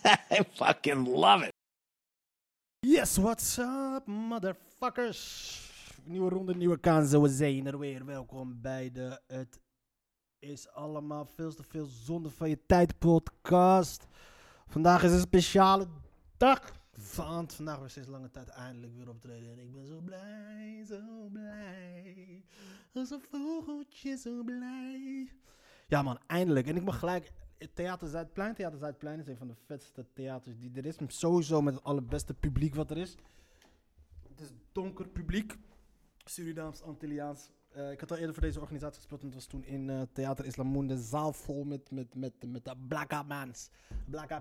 I fucking love it. Yes, what's up, motherfuckers? Nieuwe ronde, nieuwe kansen. We zijn er weer. Welkom bij de Het is allemaal veel te veel zonde van je tijd podcast. Vandaag is een speciale dag. Want vandaag weer sinds lange tijd eindelijk weer optreden. En ik ben zo blij, zo blij. Als een vogeltje zo blij. Ja man, eindelijk. En ik mag gelijk... Theater Zuidplein. Theater Zuidplein is een van de vetste theaters die er is. Sowieso met het allerbeste publiek wat er is. Het is donker publiek. Surinaams, Antilliaans. Eh, ik had al eerder voor deze organisatie gespeeld. En het was toen in eh, Theater Islamoen. De zaal vol met, met, met, met de blacka mans.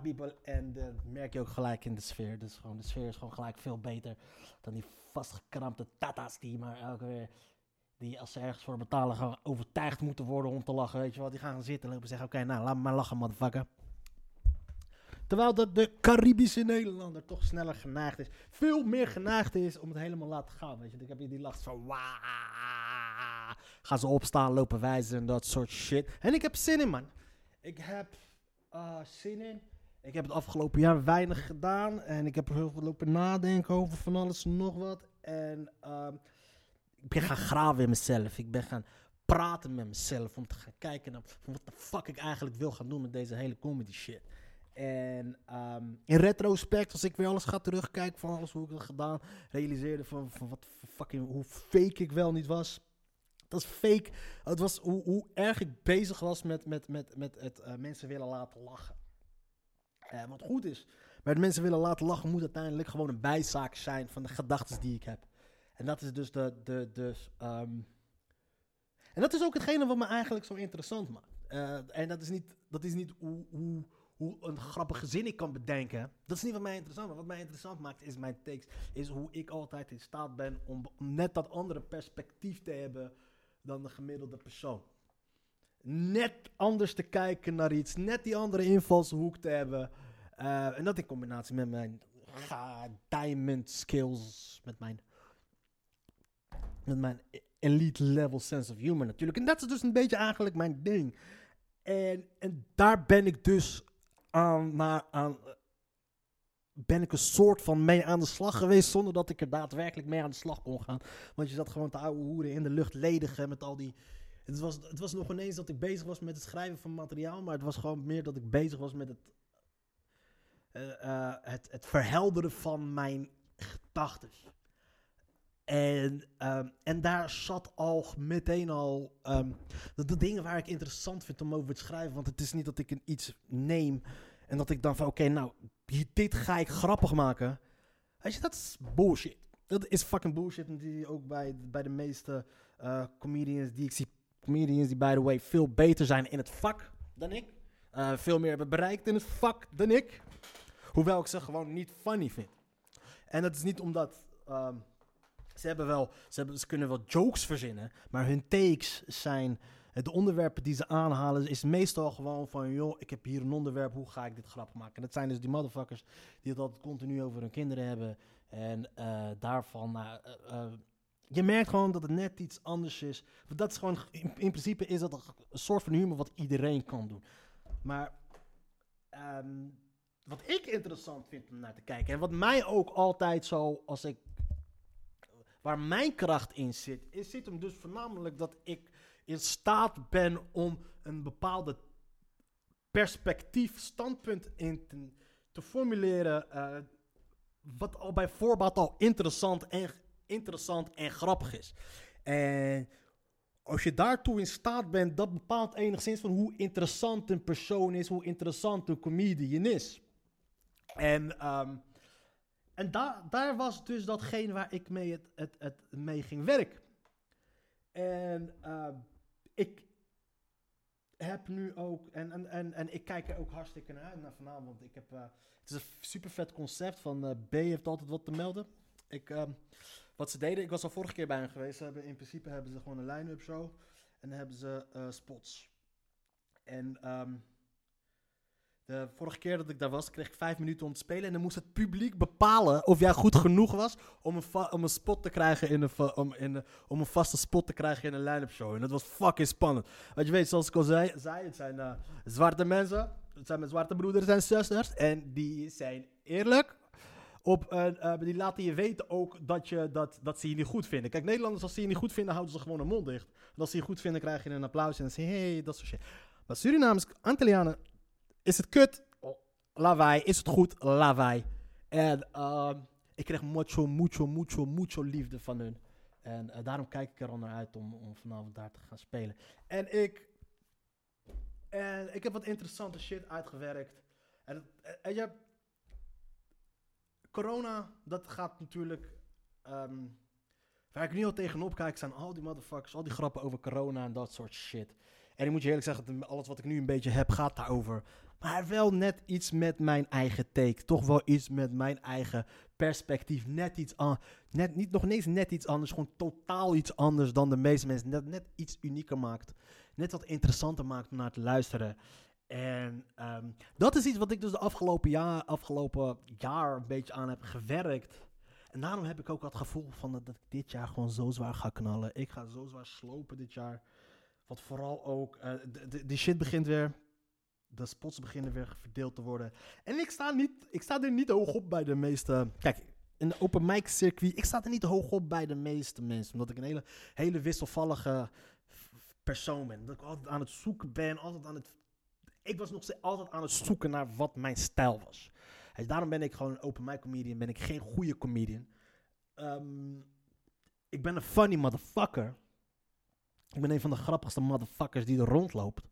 People. En dat merk je ook gelijk in de sfeer. Dus gewoon, de sfeer is gewoon gelijk veel beter dan die vastgekrampte tata's die maar elke weer... Die als ze ergens voor betalen gewoon overtuigd moeten worden om te lachen. Weet je wat? Die gaan zitten en zeggen: Oké, nou laat me maar lachen, motherfucker. Terwijl dat de Caribische Nederlander toch sneller geneigd is. Veel meer geneigd is om het helemaal laten gaan. Weet je, ik heb hier die last van. Waa, gaan ze opstaan, lopen wijzen en dat soort shit. En ik heb zin in, man. Ik heb eh, zin in. Ik heb het afgelopen jaar weinig gedaan. En ik heb heel veel lopen nadenken over van alles en nog wat. En ehm, ik ben gaan graven in mezelf. Ik ben gaan praten met mezelf om te gaan kijken naar wat de fuck ik eigenlijk wil gaan doen met deze hele comedy shit. En ehm, in retrospect, als ik weer alles ga terugkijken van alles hoe ik dat gedaan, realiseerde van, van wat fucking, hoe fake ik wel niet was. Dat is fake. Het was hoe, hoe erg ik bezig was met, met, met, met het eh, mensen willen laten lachen. Eh, wat goed is, maar het mensen willen laten lachen moet uiteindelijk gewoon een bijzaak zijn van de gedachten die ik heb. En dat is dus de. de, de ehm, en dat is ook hetgene wat me eigenlijk zo interessant maakt. Eh, en dat is niet, dat is niet hoe, hoe, hoe een grappige zin ik kan bedenken. Dat is niet wat mij interessant maakt. Wat mij interessant maakt is mijn tekst. Is hoe ik altijd in staat ben om, net dat andere perspectief te hebben dan de gemiddelde persoon. Net anders te kijken naar iets. Net die andere invalshoek te hebben. Eh, en dat in combinatie met mijn diamond skills. Met mijn met mijn elite level sense of humor natuurlijk. En dat is dus een beetje eigenlijk mijn ding. En, en daar ben ik dus aan, naar, aan, ben ik een soort van mee aan de slag geweest, zonder dat ik er daadwerkelijk mee aan de slag kon gaan. Want je zat gewoon te ouwe hoeren in de lucht ledigen met al die... Het was, het was nog ineens dat ik bezig was met het schrijven van materiaal, maar het was gewoon meer dat ik bezig was met het, uh, uh, het, het verhelderen van mijn gedachten. En, um, en daar zat al meteen al um, de, dingen waar ik interessant vind om over te schrijven. Want het is niet dat ik een iets neem en dat ik dan van oké, nou, dit ga ik grappig maken. Weet je, dat is bullshit. Dat is fucking bullshit. En die ook bij, bij de meeste uh, comedians die ik zie. Comedians die, by the way, veel beter zijn in het vak dan ik. Uh, veel meer hebben bereikt in het vak dan ik. Hoewel ik ze gewoon niet funny vind. En dat is niet omdat... Um, ze hebben wel, ze, hebben, ze kunnen wel jokes verzinnen, maar hun takes zijn, de onderwerpen die ze aanhalen, is meestal gewoon van, joh, ik heb hier een onderwerp, hoe ga ik dit grappig maken? En dat zijn dus die motherfuckers die het altijd continu over hun kinderen hebben. En uh, daarvan, uh, uh, je merkt gewoon dat het net iets anders is. Dat is gewoon, in, in principe is dat een soort van humor wat iedereen kan doen. Maar um, wat ik interessant vind om naar te kijken, en wat mij ook altijd zo, als ik waar mijn kracht in zit, is zit hem dus voornamelijk dat ik in staat ben om een bepaalde perspectief, standpunt in te, formuleren, uh, wat al bij voorbaat al interessant en, interessant en grappig is. En als je daartoe in staat bent, dat bepaalt enigszins van hoe interessant een persoon is, hoe interessant een comedian is. En um, en da daar was dus datgene waar ik mee, het, het, het mee ging werken. En uh, ik, heb nu ook, en, en, en, ik kijk er ook hartstikke naar uit vanavond. Ik heb, eh, het is een super vet concept van eh, B heeft altijd wat te melden. Ik, ehm, wat ze deden, ik was al vorige keer bij hen geweest. Ze hebben, in principe hebben ze gewoon een line-up show. En hebben ze eh, spots. En ehm, de vorige keer dat ik daar was, kreeg ik vijf minuten om te spelen. En dan moest het publiek bepalen of jij goed genoeg was om een, va- om een spot te krijgen in een, va- om, in een, om een vaste spot te krijgen in een line-up show. En dat was fucking spannend. Want je weet, zoals ik al zei, zei het zijn eh, zwarte mensen. Het zijn mijn zwarte broeders en zusters. En die zijn eerlijk. Op, eh, die laten je weten ook dat, je, dat, dat ze je niet goed vinden. Kijk, Nederlanders, als ze je niet goed vinden, houden ze gewoon hun mond dicht. En als ze je goed vinden, krijg je een applaus en dan zeg je, hey, dat soort shit. Maar Surinamers, Antillianen, is het kut? Oh, Lawaai. Is het goed? Lawaai. En ehm, ik kreeg mucho, mucho, mucho, mucho liefde van hun. En eh, daarom kijk ik er al naar uit om, om vanavond daar te gaan spelen. En ik, en ik heb wat interessante shit uitgewerkt. En, en je, corona, dat gaat natuurlijk. ehm, waar ik nu al tegenop kijk, zijn al die motherfuckers, al die grappen over corona en dat soort shit. En ik moet je eerlijk zeggen, alles wat ik nu een beetje heb, gaat daarover. Maar wel net iets met mijn eigen take. Toch wel iets met mijn eigen perspectief. Net iets aan. Net, niet, nog ineens net iets anders. Gewoon totaal iets anders dan de meeste mensen. Net, net iets unieker maakt. Net wat interessanter maakt om naar te luisteren. En ehm, dat is iets wat ik dus de afgelopen jaar, afgelopen jaar een beetje aan heb gewerkt. En daarom heb ik ook het gevoel van dat, ik dit jaar gewoon zo zwaar ga knallen. Ik ga zo zwaar slopen dit jaar. Wat vooral ook, de, die shit begint weer. De spots beginnen weer verdeeld te worden. En ik sta, niet, ik sta er niet hoog op bij de meeste. Kijk, in de open mic circuit, ik sta er niet hoog op bij de meeste mensen. Omdat ik een hele, hele wisselvallige persoon ben. Dat ik altijd aan het zoeken ben, altijd aan het. Ik was nog steeds altijd aan het zoeken naar wat mijn stijl was. Daarom ben ik gewoon een open mic comedian, ben ik geen goede comedian. Ehm, ik ben een funny motherfucker. Ik ben een van de grappigste motherfuckers die er rondloopt.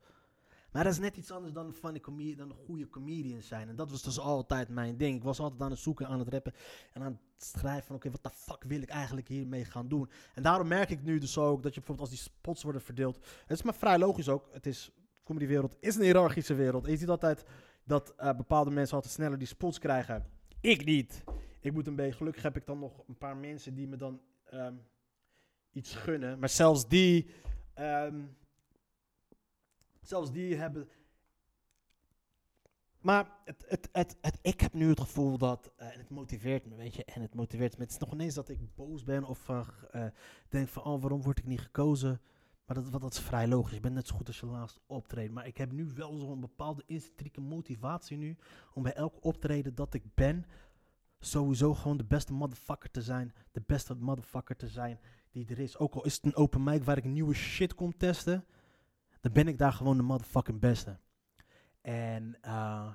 Maar dat is net iets anders dan funny comedian, dan goede comedian zijn. En dat was dus altijd mijn ding. Ik was altijd aan het zoeken, aan het rappen en aan het schrijven van oké, wat de fuck wil ik eigenlijk hiermee gaan doen? En daarom merk ik nu dus ook dat je bijvoorbeeld als die spots worden verdeeld. Het is maar vrij logisch ook. Het is, de comedywereld is een hiërarchische wereld. En je altijd dat eh, bepaalde mensen altijd sneller die spots krijgen. Ik niet. Ik moet een beetje, gelukkig heb ik dan nog een paar mensen die me dan ehm, iets gunnen. Maar zelfs die, ehm, zelfs die hebben. Maar het, het, het, ik heb nu het gevoel dat, eh, en het motiveert me, weet je, en het motiveert me. Het is nog ineens dat ik boos ben of eh, denk van, oh, waarom word ik niet gekozen? Maar dat, wat- dat is vrij logisch. Ik ben net zo goed als je laatst optreedt. Maar ik heb nu wel zo'n bepaalde intrinsieke motivatie nu. Om bij elk optreden dat ik ben, sowieso gewoon de beste motherfucker te zijn. De beste motherfucker te zijn die er is. Ook al is het een open mic waar ik nieuwe shit kom testen. Dan ben ik daar gewoon de motherfucking beste. En eh,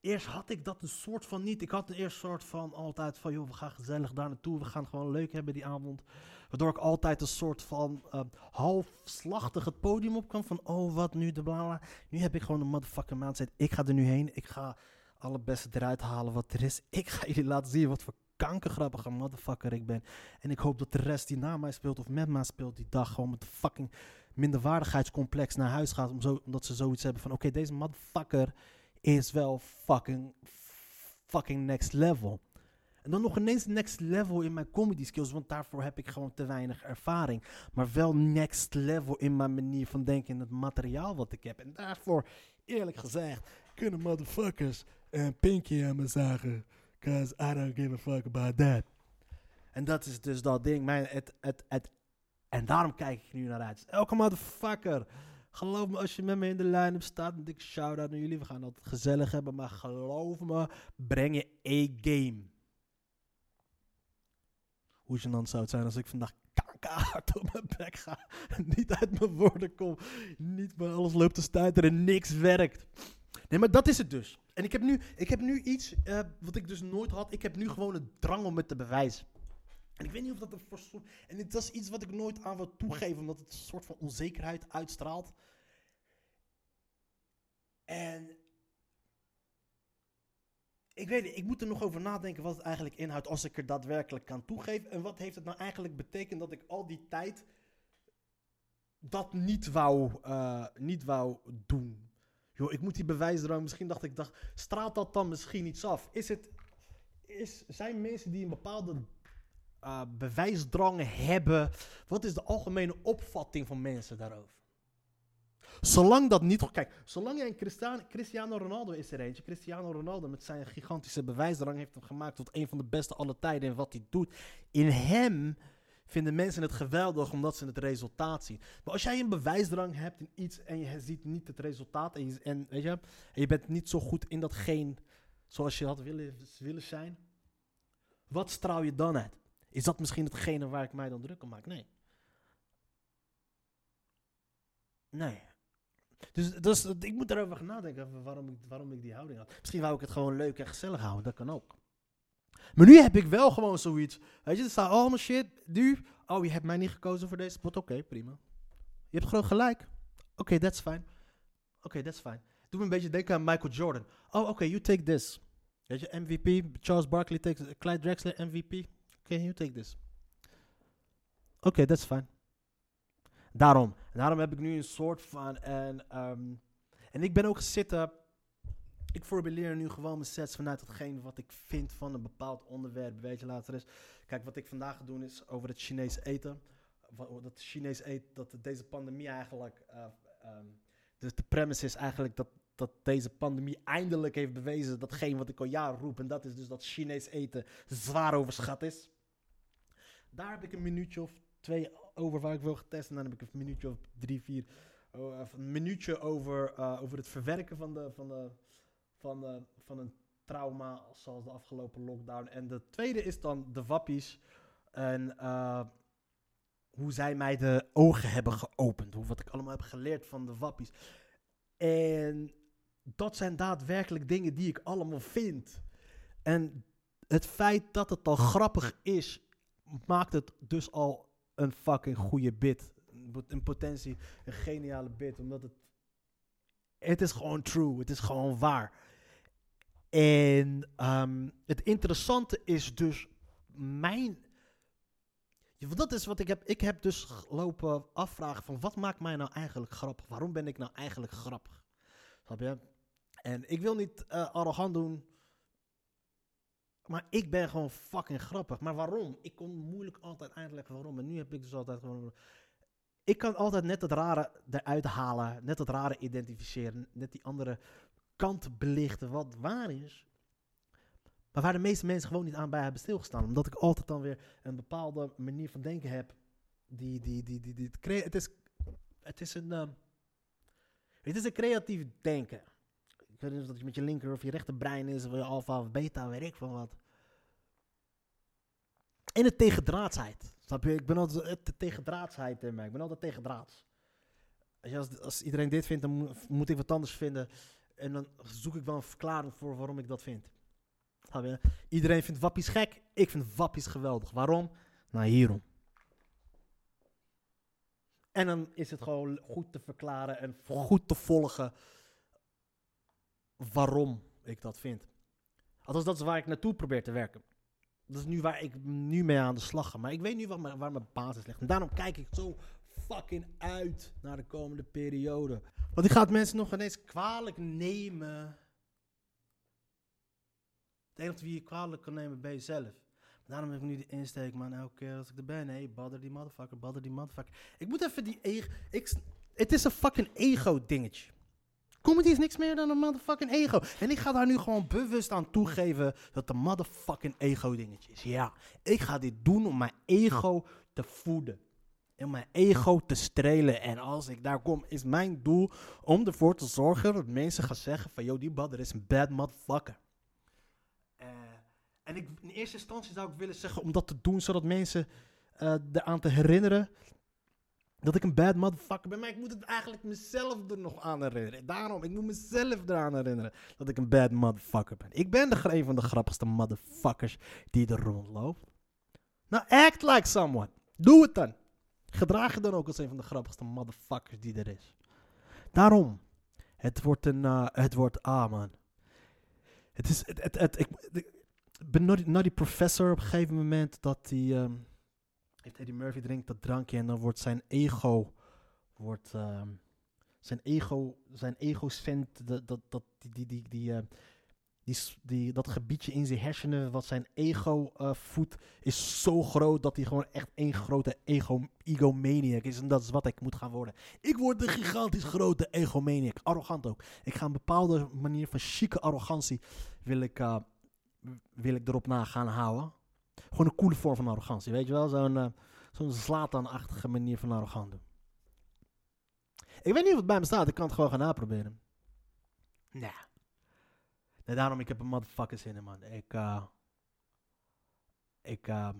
eerst had ik dat een soort van niet. Ik had een eerst soort van altijd van, joh, we gaan gezellig daar naartoe. We gaan gewoon leuk hebben die avond. Waardoor ik altijd een soort van eh, halfslachtig het podium op kwam. Van, oh, wat nu, de bla bla. Nu heb ik gewoon een motherfucking mindset. Ik ga er nu heen. Ik ga alle beste eruit halen wat er is. Ik ga jullie laten zien wat voor kankergrappige motherfucker ik ben. En ik hoop dat de rest die na mij speelt of met mij speelt die dag gewoon met fucking minderwaardigheidscomplex naar huis gaat. Omdat ze zoiets hebben van, oké, deze motherfucker is wel fucking, fucking next level. En dan nog ineens next level in mijn comedy skills, want daarvoor heb ik gewoon te weinig ervaring. Maar wel next level in mijn manier van denken en het materiaal wat ik heb. En daarvoor, eerlijk gezegd, kunnen motherfuckers een pinky aan me zagen. Cause I don't give a fuck about that. En dat is dus dat ding. Mijn, het, het, het, en daarom kijk ik nu naar uit. Elke motherfucker. Geloof me, als je met me in de line-up staat, een dikke shout-out naar jullie. We gaan het gezellig hebben, maar geloof me, breng je A-game. Hoe gênant zou het zijn als ik vandaag hard op mijn bek ga. niet uit mijn woorden kom. Niet bij alles loopt te stuiteren en niks werkt. Nee, maar dat is het dus. En ik heb nu, ik heb nu iets eh, wat ik dus nooit had. Ik heb nu gewoon een drang om het te bewijzen. En ik weet niet of dat een voor En dit is iets wat ik nooit aan wil toegeven, omdat het een soort van onzekerheid uitstraalt. En. Ik weet niet, ik moet er nog over nadenken wat het eigenlijk inhoudt als ik er daadwerkelijk kan toegeven. En wat heeft het nou eigenlijk betekend dat ik al die tijd dat niet wou, eh, niet wou doen. Joh, ik moet die bewijsdrang, misschien dacht ik, dacht, straalt dat dan misschien iets af? Is het, is, zijn mensen die een bepaalde uh, bewijsdrang hebben, wat is de algemene opvatting van mensen daarover? Zolang dat niet. Kijk, zolang jij een Cristiano, Cristiano Ronaldo is er eentje. Cristiano Ronaldo met zijn gigantische bewijsdrang heeft hem gemaakt tot een van de beste alle tijden in wat hij doet. In hem vinden mensen het geweldig omdat ze het resultaat zien. Maar als jij een bewijsdrang hebt in iets en je ziet niet het resultaat en je, en, weet je, je bent niet zo goed in datgene zoals je had willen, willen zijn, wat straal je dan uit? Is dat misschien hetgene waar ik mij dan druk om maak? Nee. Nee. Dus, dus ik moet erover gaan nadenken waarom ik, waarom ik die houding had. Misschien wou ik het gewoon leuk en gezellig houden, dat kan ook. Maar nu heb ik wel gewoon zoiets. Weet je, er staat allemaal shit. Nu, oh, je hebt mij niet gekozen voor deze spot. Oké, prima. Je hebt gewoon gelijk. Oké, that's fine. Oké, that's fine. Doe me een beetje denken aan Michael Jordan. Oh, oké, you take this. Weet je, MVP. Charles Barkley takes Clyde Drexler, MVP. Oké, you take this. Oké, that's fine. Daarom. Daarom heb ik nu een soort van. En, um, en ik ben ook zitten. Ik formuleer nu gewoon mijn sets vanuit hetgeen wat ik vind van een bepaald onderwerp. Weet je, later is. Kijk, wat ik vandaag ga doen is over het Chinees eten. Dat Chinees eten, dat deze pandemie eigenlijk. Dus de premise is eigenlijk dat, dat deze pandemie eindelijk heeft bewezen datgene wat ik al jaren roep. En dat is dus dat Chinees eten zwaar overschat is. Daar heb ik een minuutje of twee over waar ik wil getest. En dan heb ik een minuutje of drie, vier. Uh, een minuutje over, uh, over het verwerken van, de, van, de, van, de, van een trauma. Zoals de afgelopen lockdown. En de tweede is dan de wappies. En uh, hoe zij mij de ogen hebben geopend. Hoe, wat ik allemaal heb geleerd van de wappies. En dat zijn daadwerkelijk dingen die ik allemaal vind. En het feit dat het al grappig is, maakt het dus al een fucking goede bit. In potentie een geniale bit. Omdat het. Het is gewoon true. Het is gewoon waar. En um, het interessante is dus mijn. Dat is wat ik heb. Ik heb dus lopen afvragen van wat maakt mij nou eigenlijk grappig? Waarom ben ik nou eigenlijk grappig? Snap je? En ik wil niet uh, arrogant doen. Maar ik ben gewoon fucking grappig. Maar waarom? Ik kon moeilijk altijd uitleggen waarom. En nu heb ik dus altijd gewoon. Ik kan altijd net het rare eruit halen. Net het rare identificeren. Net die andere kant belichten. Wat waar is. Maar waar de meeste mensen gewoon niet aan bij hebben stilgestaan. Omdat ik altijd dan weer een bepaalde manier van denken heb. Die, die, die, die, die, het, is, het is een. Uh, het is een creatief denken. Ik weet niet of dat je met je linker of je rechterbrein is, of je alfa of beta, weet ik van wat. En de tegendraadsheid. Snap je? Ik ben altijd de tegendraadsheid in mij. Ik ben altijd tegendraads. Als, als iedereen dit vindt, dan moet ik wat anders vinden. En dan zoek ik wel een verklaring voor waarom ik dat vind. Iedereen vindt wappies gek. Ik vind wappies geweldig. Waarom? Nou, hierom. En dan is het gewoon goed te verklaren en goed te volgen waarom ik dat vind. Althans, dat is waar ik naartoe probeer te werken. Dat is nu waar ik nu mee aan de slag ga. Maar ik weet nu waar mijn, waar mijn basis ligt. En daarom kijk ik zo fucking uit naar de komende periode. Want ik ga het mensen nog ineens kwalijk nemen. Het enige wie je kwalijk kan nemen ben jezelf. Daarom heb ik nu die insteek, man. Elke keer als ik er ben, hey, badder die motherfucker, badder die motherfucker. Ik moet even die ego... Ik, het is een fucking ego-dingetje. Comedy is niks meer dan een motherfucking ego. En ik ga daar nu gewoon bewust aan toegeven dat de motherfucking ego dingetje is. Ja, ik ga dit doen om mijn ego te voeden. Om mijn ego te strelen. En als ik daar kom, is mijn doel om ervoor te zorgen dat mensen gaan zeggen van... Yo, die badder is een bad motherfucker. Uh, en in eerste instantie zou ik willen zeggen om dat te doen, zodat mensen uh, eraan te herinneren dat ik een bad motherfucker ben, maar ik moet het eigenlijk mezelf er nog aan herinneren. Daarom, ik moet mezelf eraan herinneren dat ik een bad motherfucker ben. Ik ben de, een van de grappigste motherfuckers die er rondloopt. Nou, act like someone. Doe het dan. Gedraag je dan ook als een van de grappigste motherfuckers die er is. Daarom, het wordt een, uh, het wordt, ah man. Het is, het, het, ik, ben naar die professor op een gegeven moment dat hij... Um, heeft Eddie Murphy drinkt dat drankje en dan wordt zijn ego wordt ehm, zijn ego, zijn ego-cent, dat, dat, dat, die, die, die, die, eh, die, dat gebiedje in zijn hersenen wat zijn ego eh, voedt, is zo groot dat hij gewoon echt één grote ego, egomaniac is. En dat is wat ik moet gaan worden. Ik word een gigantisch grote egomaniac. Arrogant ook. Ik ga een bepaalde manier van chique arrogantie wil ik, eh, wil ik erop na gaan houden. Gewoon een coole vorm van arrogantie, weet je wel? Zo'n eh, zo'n Zlatan-achtige manier van arrogant doen. Ik weet niet of het bij me staat. Ik kan het gewoon gaan naproberen. Nee. Nee, daarom, ik heb een motherfucker zin in, man. Ik, eh... ik, eh...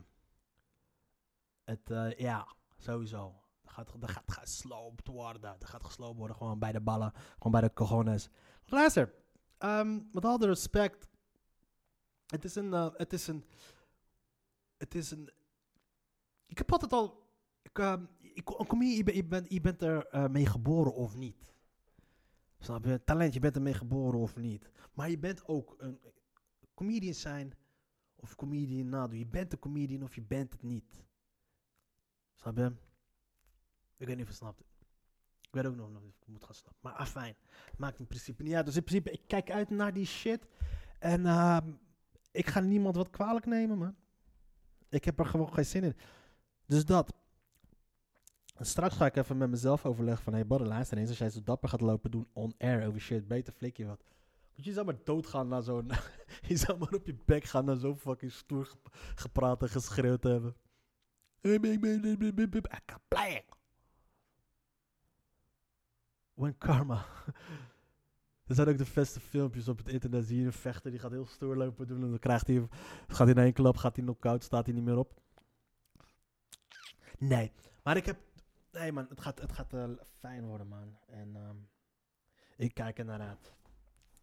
het, eh, ja, sowieso. Dat gaat, dat gaat gesloopt worden. Dat gaat gesloopt worden, gewoon bij de ballen. Gewoon bij de cojones. Luister, ehm, met alle respect. Het is een, eh, het is een, het is een, ik heb altijd al, ik, ehm, ik, kom hier, je, bent- je, bent, er mee geboren of niet. Snap je? Talent, je bent er mee geboren of niet. Maar je bent ook een comedian zijn of comedian nadoen. Je bent een comedian of je bent het niet. Snap je? Ik weet niet of je snapt. Ik weet ook nog niet of ik het moet gaan snappen. Maar afijn, maakt in principe niet uit. Dus in principe, ik kijk uit naar die shit. En ehm, ik ga niemand wat kwalijk nemen, man. Ik heb er gewoon geen zin in. Dus dat. Straks ga ik even met mezelf overleggen van... Hé, hey, luister eens. Als jij zo dapper gaat lopen doen on-air over shit... Beter flik je wat. Want je zou maar doodgaan naar zo'n... je zou maar op je bek gaan naar zo'n fucking stoer gep- gepraat en geschreeuwd hebben. When karma... Er zijn ook de beste filmpjes op het internet. Zie je een vechter die gaat heel stoer lopen doen. En dan krijgt hij, gaat hij in één klap, gaat hij knock-out, staat hij niet meer op. Nee, maar ik heb. Nee, man, het gaat, het gaat eh, fijn worden, man. En ehm, ik kijk er naar uit.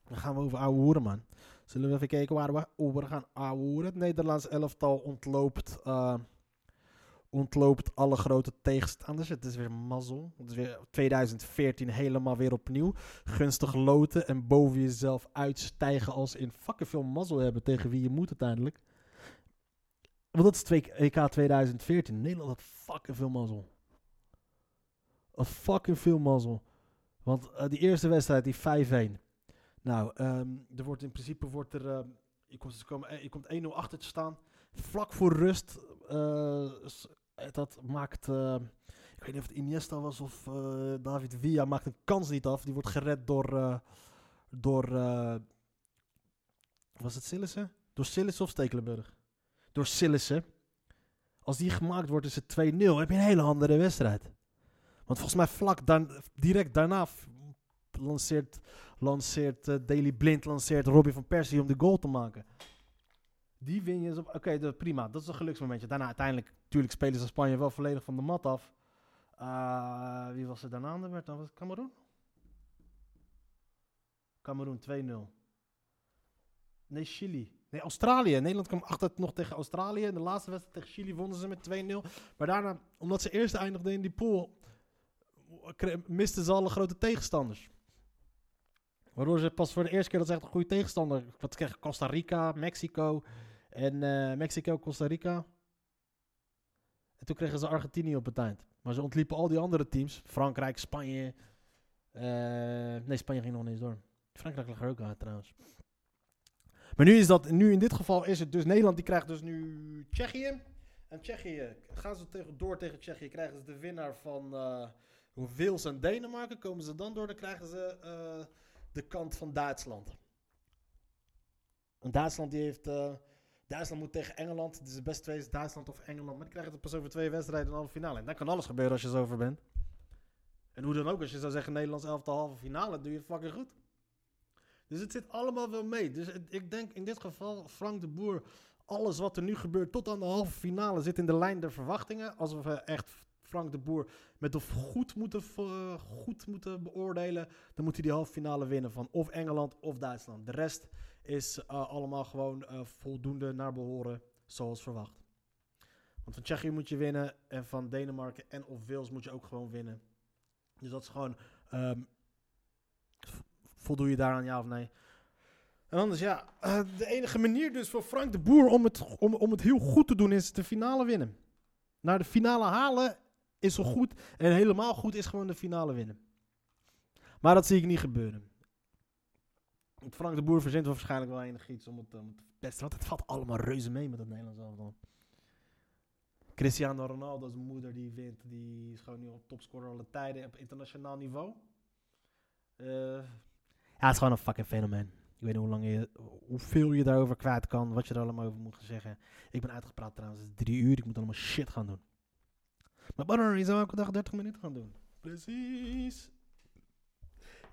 Dan gaan we over ouwe hoeren, man. Zullen we even kijken waar we over gaan ouwe? Het Nederlands elftal ontloopt. eh, ontloopt alle grote tegenstanders. Het is weer mazzel. Het is weer 2014 helemaal weer opnieuw gunstig loten en boven jezelf uitstijgen als in fucking veel mazzel hebben tegen wie je moet uiteindelijk. Want dat is EK 2014. Nederland had fucking veel mazzel. Fucking veel mazzel. Want eh, die eerste wedstrijd, die 5-1. Nou, ehm, er wordt in principe wordt er, ehm, je komt, eh, je komt 1-0 achter te staan. Vlak voor rust, eh, dat maakt, eh, ik weet niet of het Iniesta was of David Villa maakt een kans niet af. Die wordt gered door, door was het Sillissen? Door Sillissen of Stekelenburg? Door Sillissen. Als die gemaakt wordt is het 2-0. Heb je een hele andere wedstrijd. Want volgens mij vlak dan, direct daarna lanceert, lanceert eh, Daily Blind, lanceert Robbie van Persie om de goal te maken. Die win je. dus op- Oké, prima. Dat is een geluksmomentje. Daarna uiteindelijk, natuurlijk spelen ze Spanje wel volledig van de mat af. Ah, wie was er daarna aan de? Dan was het Cameroen? Cameroen 2-0. Nee, Chili. Nee, Australië. Nederland kwam achter nog tegen Australië. In de laatste wedstrijd tegen Chili wonnen ze met 2-0. Maar daarna, omdat ze eerst eindigden in die pool, misten ze alle grote tegenstanders. Waardoor ze pas voor de eerste keer dat ze echt een goede tegenstander. Wat kregen Costa Rica, Mexico. En eh, Mexico, Costa Rica. En toen kregen ze Argentinië op het eind. Maar ze ontliepen al die andere teams. Frankrijk, Spanje. eh, nee, Spanje ging nog niet eens door. Frankrijk lag er ook uit trouwens. Maar nu is dat, nu in dit geval is het dus Nederland die krijgt dus nu Tsjechië. En Tsjechië, gaan ze tegen, door tegen Tsjechië, krijgen ze de winnaar van eh Wales en Denemarken. Komen ze dan door, dan krijgen ze eh, de kant van Duitsland. En Duitsland die heeft, eh, Duitsland moet tegen Engeland. Het is het best twee is Duitsland of Engeland. Maar die krijgen het pas over twee wedstrijden in de halve finale. En dan kan alles gebeuren als je zo over bent. En hoe dan ook, als je zou zeggen Nederlands elftal halve finale, doe je het fucking goed. Dus het zit allemaal wel mee. Dus ik denk in dit geval, Frank de Boer, alles wat er nu gebeurt tot aan de halve finale zit in de lijn der verwachtingen. Als we echt Frank de Boer met of goed moeten, goed moeten beoordelen, dan moet hij die halve finale winnen van of Engeland of Duitsland. De rest is eh, allemaal gewoon eh, voldoende naar behoren, zoals verwacht. Want van Tsjechië moet je winnen en van Denemarken en of Wales moet je ook gewoon winnen. Dus dat is gewoon, v- voldoe je daaraan ja of nee? En anders ja, eh, de enige manier dus voor Frank de Boer om het, om, om het heel goed te doen is de finale winnen. Naar de finale halen is zo goed. En helemaal goed is gewoon de finale winnen. Maar dat zie ik niet gebeuren. Frank de Boer verzint waarschijnlijk wel enig iets om het. Want het valt allemaal reuze mee met het Nederlands elftal. Cristiano Ronaldo's moeder die wint. Die is gewoon nu op topscorer alle tijden op internationaal niveau. Eh, ja, het is gewoon een fucking fenomeen. Ik weet niet hoe lang je, hoeveel je daarover kwijt kan, wat je er allemaal over moet gaan zeggen. Ik ben uitgepraat trouwens, het is drie uur, ik moet allemaal shit gaan doen. Maar Banner, je zou elke dag 30 minuten gaan doen. Precies.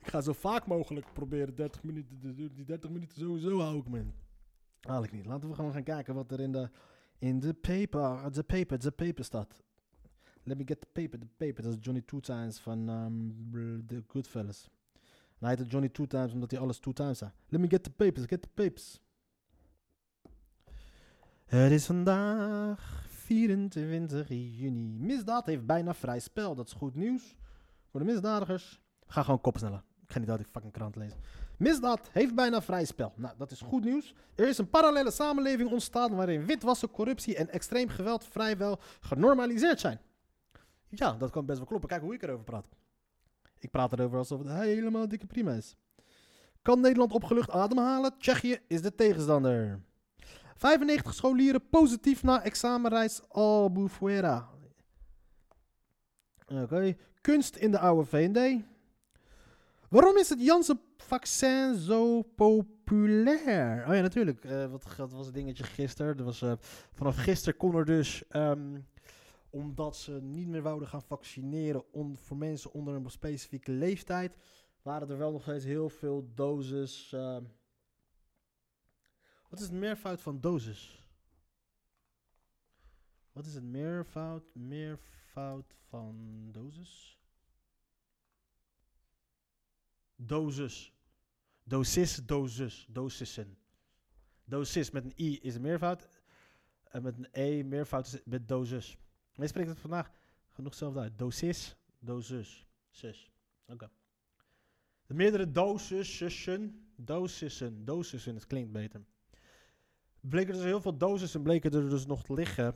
Ik ga zo vaak mogelijk proberen 30 minuten te doen. Die 30 minuten sowieso hou ik me. Haal ik niet. Laten we gewoon gaan kijken wat er in de, in de paper, de paper, de paper staat. Let me get the paper, the paper. Dat is Johnny Two Times van um, The Goodfellas. En hij heet Johnny Two Times omdat hij alles two times zei. Let me get the papers, get the papers. Het is vandaag 24 juni. Misdaad heeft bijna vrij spel. Dat is goed nieuws voor de misdadigers. Gaan gewoon kop sneller. Ik ga niet uit die fucking krant lezen. Misdaad heeft bijna vrij spel. Nou, dat is goed nieuws. Er is een parallele samenleving ontstaan waarin witwassen, corruptie en extreem geweld vrijwel genormaliseerd zijn. Ja, dat kan best wel kloppen. Kijk hoe ik erover praat. Ik praat erover alsof het helemaal dikke prima is. Kan Nederland opgelucht ademhalen? Tsjechië is de tegenstander. 95 scholieren positief na examenreis Albufeira. Oké. Kunst in de oude V&D. Waarom is het Janssen-vaccin zo populair? Oh ja, natuurlijk. Uh, wat, wat, was het dingetje gisteren? Er was, uh, vanaf gisteren kon er dus... Um, omdat ze niet meer wouden gaan vaccineren voor mensen onder een specifieke leeftijd, waren er wel nog steeds heel veel doses. Uh, wat is het meervoud van dosis? Wat is het meervoud, meervoud van dosis? Dosis. Dosis, dosis, dosissen. Dosis met een i is een meervoud. En met een e meervoud met dosis. Wij spreken het vandaag genoeg zelf uit. Dosis, dosis, zus. Oké. De meerdere dosissen, dosissen, dosissen, het klinkt beter. Bleken dus heel veel dosissen bleken er dus nog te liggen.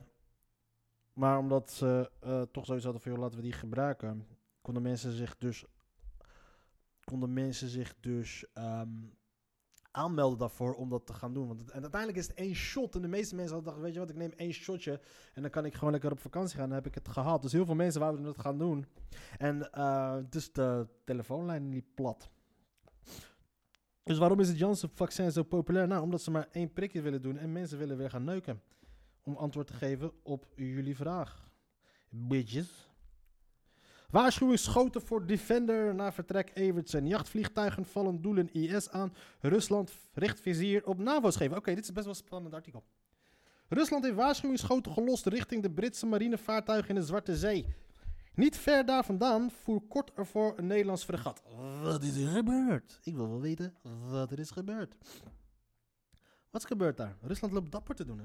Maar omdat ze uh, toch zoiets hadden van, joh, laten we die gebruiken, konden mensen zich dus, konden mensen zich dus um, aanmelden daarvoor om dat te gaan doen. Want en uiteindelijk is het één shot. En de meeste mensen hadden gedacht, weet je wat, ik neem één shotje. En dan kan ik gewoon lekker op vakantie gaan. Dan heb ik het gehad. Dus heel veel mensen wouden dat gaan doen. En uh, dus de telefoonlijn liep plat. Dus waarom is het Janssen-vaccin zo populair? Nou, omdat ze maar één prikje willen doen en mensen willen weer gaan neuken. Om antwoord te geven op jullie vraag. Bitches. Waarschuwingsschoten voor Defender na vertrek Evertsen. Jachtvliegtuigen vallen doelen IS aan. Rusland richt vizier op NAVO-schepen. Oké, okay, dit is best wel een spannend artikel. Rusland heeft waarschuwingsschoten gelost richting de Britse marinevaartuigen in de Zwarte Zee. Niet ver daar vandaan voer kort ervoor een Nederlands fregat. Wat is er gebeurd? Ik wil wel weten wat er is gebeurd. Wat is gebeurd daar? Rusland loopt dapper te doen, hè?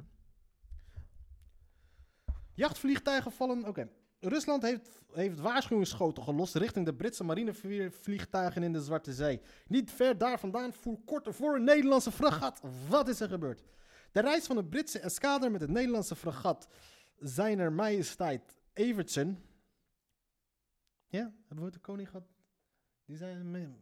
Jachtvliegtuigen vallen... Oké. Rusland heeft, heeft waarschuwingsschoten gelost richting de Britse marinevliegtuigen in de Zwarte Zee. Niet ver daar vandaan voer kort ervoor een Nederlandse fregat. Wat is er gebeurd? De reis van de Britse eskader met het Nederlandse fregat Zijner Majesteit Evertsen. Ja, hebben we de koning gehad? Die zijn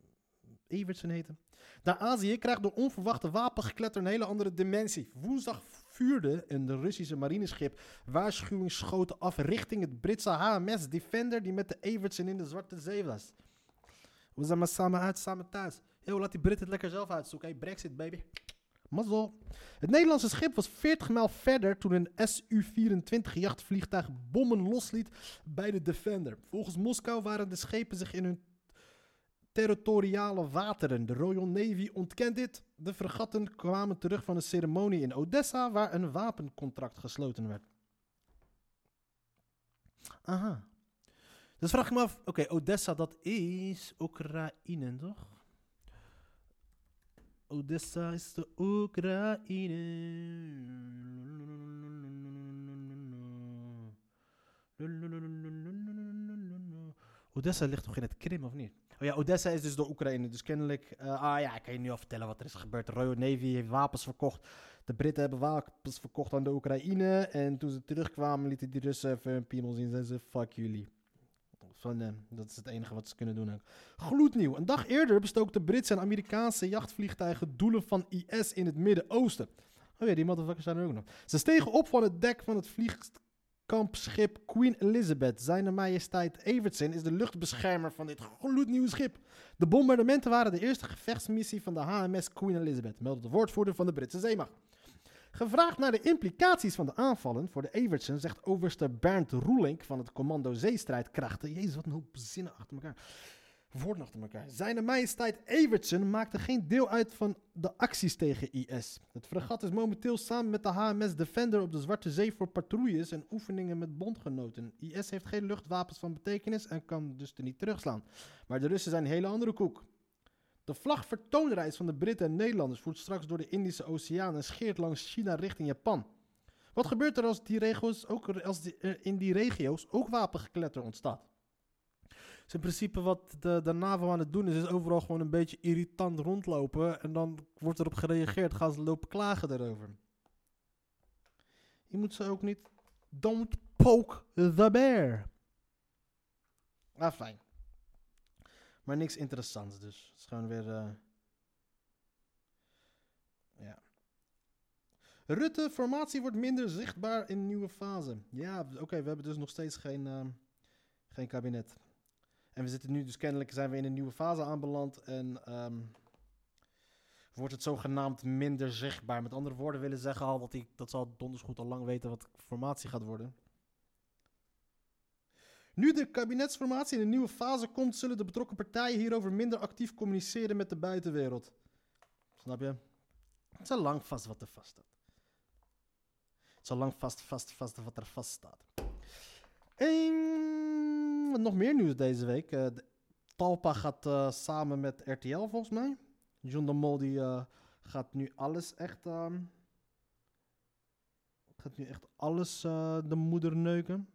Evertsen heten. Naar Azië krijgt door onverwachte wapengekletter een hele andere dimensie. Woensdag vuurde een Russische marineschip waarschuwingsschoten af richting het Britse HMS Defender die met de Evertsen in de Zwarte Zee was. We zijn maar samen uit, samen thuis. Yo, laat die Britten het lekker zelf uitzoeken. Hey, Brexit, baby. Het Nederlandse schip was 40 mijl verder toen een Su-24 jachtvliegtuig bommen losliet bij de Defender. Volgens Moskou waren de schepen zich in hun territoriale wateren. De Royal Navy ontkent dit. De fregatten kwamen terug van een ceremonie in Odessa waar een wapencontract gesloten werd. Aha. Dus vraag ik me af, oké, Odessa dat is Oekraïne, toch? Odessa is de Oekraïne. Odessa ligt toch in het Krim, of niet? Oh ja, Odessa is dus door Oekraïne. Dus kennelijk... eh, ah ja, ik kan je nu al vertellen wat er is gebeurd. De Royal Navy heeft wapens verkocht. De Britten hebben wapens verkocht aan de Oekraïne. En toen ze terugkwamen, lieten die Russen even een piemel zien. Zeiden ze, fuck jullie. Van, eh, dat is het enige wat ze kunnen doen. Gloednieuw. Een dag eerder bestookten Britse en Amerikaanse jachtvliegtuigen doelen van IS in het Midden-Oosten. Oh ja, die motherfuckers zijn er ook nog. Ze stegen op van het dek van het vliegkampschip Queen Elizabeth. Zijn majesteit Evertson is de luchtbeschermer van dit gloednieuwe schip. De bombardementen waren de eerste gevechtsmissie van de HMS Queen Elizabeth, meldde de woordvoerder van de Britse zeemacht. Gevraagd naar de implicaties van de aanvallen voor de Evertson zegt overste Bernd Roelink van het commando zeestrijdkrachten. Jezus, wat een hoop zinnen achter elkaar. Woorden achter elkaar. Zijn majesteit Evertson maakte geen deel uit van de acties tegen IS. Het fregat is momenteel samen met de HMS Defender op de Zwarte Zee voor patrouilles en oefeningen met bondgenoten. IS heeft geen luchtwapens van betekenis en kan dus er niet terugslaan. Maar de Russen zijn een hele andere koek. De vlagvertoonreis van de Britten en Nederlanders voert straks door de Indische Oceaan en scheert langs China richting Japan. Wat gebeurt er als, die regio's ook, als er in die regio's ook wapengekletter ontstaat? Dus in principe wat de, de NAVO aan het doen is, is overal gewoon een beetje irritant rondlopen. En dan wordt erop gereageerd, gaan ze lopen klagen daarover. Je moet ze ook niet... Don't poke the bear. Ah, fijn. Maar niks interessants dus. Het is gewoon weer... eh, Ja. Rutte, formatie wordt minder zichtbaar in nieuwe fase. Ja, oké, we hebben dus nog steeds geen, ehm, geen kabinet. En we zitten nu dus kennelijk zijn we in een nieuwe fase aanbeland en ehm, wordt het zogenaamd minder zichtbaar. Met andere woorden willen zeggen al, dat, ik, dat zal donders goed al lang weten wat formatie gaat worden. Nu de kabinetsformatie in een nieuwe fase komt, zullen de betrokken partijen hierover minder actief communiceren met de buitenwereld. Snap je? Het is al lang vast wat er vast staat. Het is al lang vast, vast, vast wat er vast staat. En nog meer nieuws deze week. Eh, Talpa gaat eh, samen met RTL volgens mij. John de Mol die eh, gaat nu alles echt... ehm, gaat nu echt alles de moeder neuken.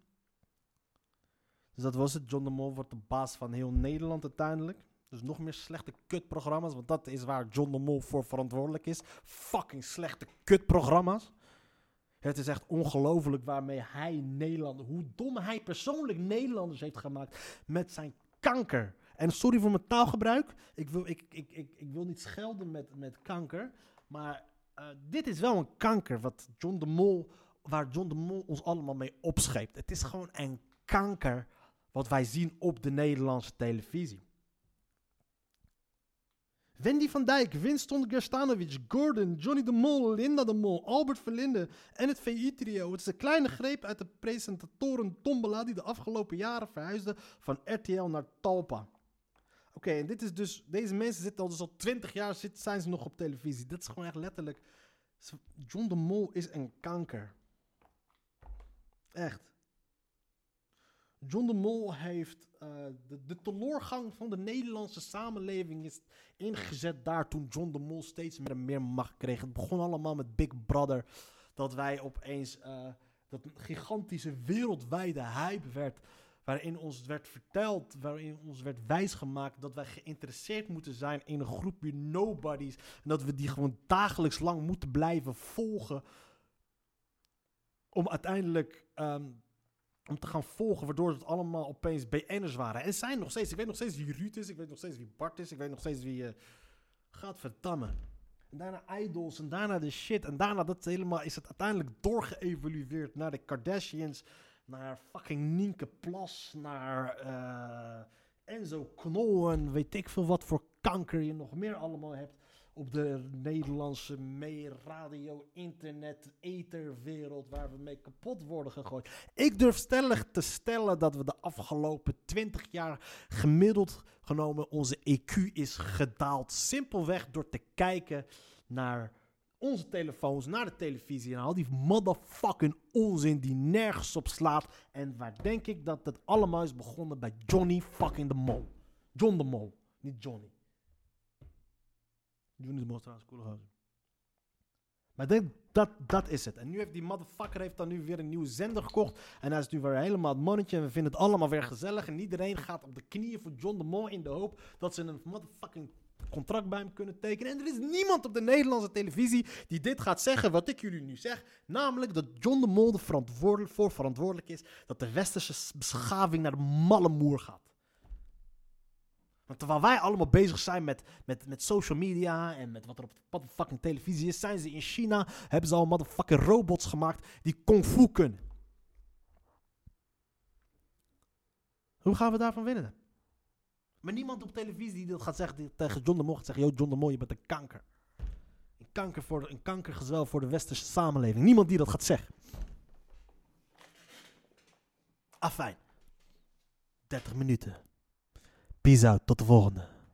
Dus dat was het. John de Mol wordt de baas van heel Nederland uiteindelijk. Dus nog meer slechte kutprogramma's. Want dat is waar John de Mol voor verantwoordelijk is. Fucking slechte kutprogramma's. Het is echt ongelooflijk waarmee hij Nederland... Hoe dom hij persoonlijk Nederlanders heeft gemaakt met zijn kanker. En sorry voor mijn taalgebruik. Ik wil, ik, ik, ik, ik wil niet schelden met, met kanker. Maar eh, dit is wel een kanker wat John de Mol, waar John de Mol ons allemaal mee opscheept. Het is gewoon een kanker wat wij zien op de Nederlandse televisie. Wendy van Dijk, Winston Gerstanovic, Gordon, Johnny de Mol, Linda de Mol, Albert Verlinde en het VI-trio. Het is een kleine greep uit de presentatoren Tombola die de afgelopen jaren verhuisde van RTL naar Talpa. Oké, en dit is dus, deze mensen zitten al dus al 20 jaar zit, zijn ze nog op televisie. Dat is gewoon echt letterlijk. John de Mol is een kanker. Echt. John de Mol heeft eh, de, de teloorgang van de Nederlandse samenleving is ingezet daar toen John de Mol steeds meer meer macht kreeg. Het begon allemaal met Big Brother. Dat wij opeens eh, dat gigantische wereldwijde hype werd. Waarin ons werd verteld, waarin ons werd wijsgemaakt dat wij geïnteresseerd moeten zijn in een groepje nobodies. En dat we die gewoon dagelijks lang moeten blijven volgen. Om uiteindelijk ehm, om te gaan volgen, waardoor het allemaal opeens BN'ers waren. En zijn nog steeds. Ik weet nog steeds wie Ruud is, ik weet nog steeds wie Bart is, ik weet nog steeds wie... Uh, Gadverdamme. En daarna Idols en daarna de shit. En daarna dat helemaal, is het uiteindelijk doorgeëvolueerd naar de Kardashians, naar fucking Nienke Plas, naar uh, Enzo Knol en weet ik veel wat voor kanker je nog meer allemaal hebt op de Nederlandse mee, radio, internet, etherwereld waar we mee kapot worden gegooid. Ik durf stellig te stellen dat we de afgelopen 20 jaar gemiddeld genomen onze EQ is gedaald. Simpelweg door te kijken naar onze telefoons, naar de televisie en al die motherfucking onzin die nergens op slaat. En waar denk ik dat het allemaal is begonnen bij Johnny fucking de Mol. John de Mol, niet Johnny. Mol trouwens, coole gozer. Maar dat, dat is het. En nu heeft die motherfucker heeft dan nu weer een nieuwe zender gekocht. En hij is nu weer helemaal het mannetje. En we vinden het allemaal weer gezellig. En iedereen gaat op de knieën voor John de Mol in de hoop dat ze een motherfucking contract bij hem kunnen tekenen. En er is niemand op de Nederlandse televisie die dit gaat zeggen wat ik jullie nu zeg. Namelijk dat John de Mol er verantwoordelijk voor verantwoordelijk is dat de westerse beschaving naar de malle moer gaat. Want terwijl wij allemaal bezig zijn met, met, met social media en met wat er op de motherfucking televisie is, zijn ze in China, hebben ze al motherfucking robots gemaakt die kung fu kunnen. Hoe gaan we daarvan winnen? Maar niemand op televisie die dat gaat zeggen tegen John de Mol gaat zeggen, yo John de Mol, je bent een kanker. Een, kanker voor, een kankergezwel voor de westerse samenleving. Niemand die dat gaat zeggen. Afijn. 30 minuten. pisa tot volgende.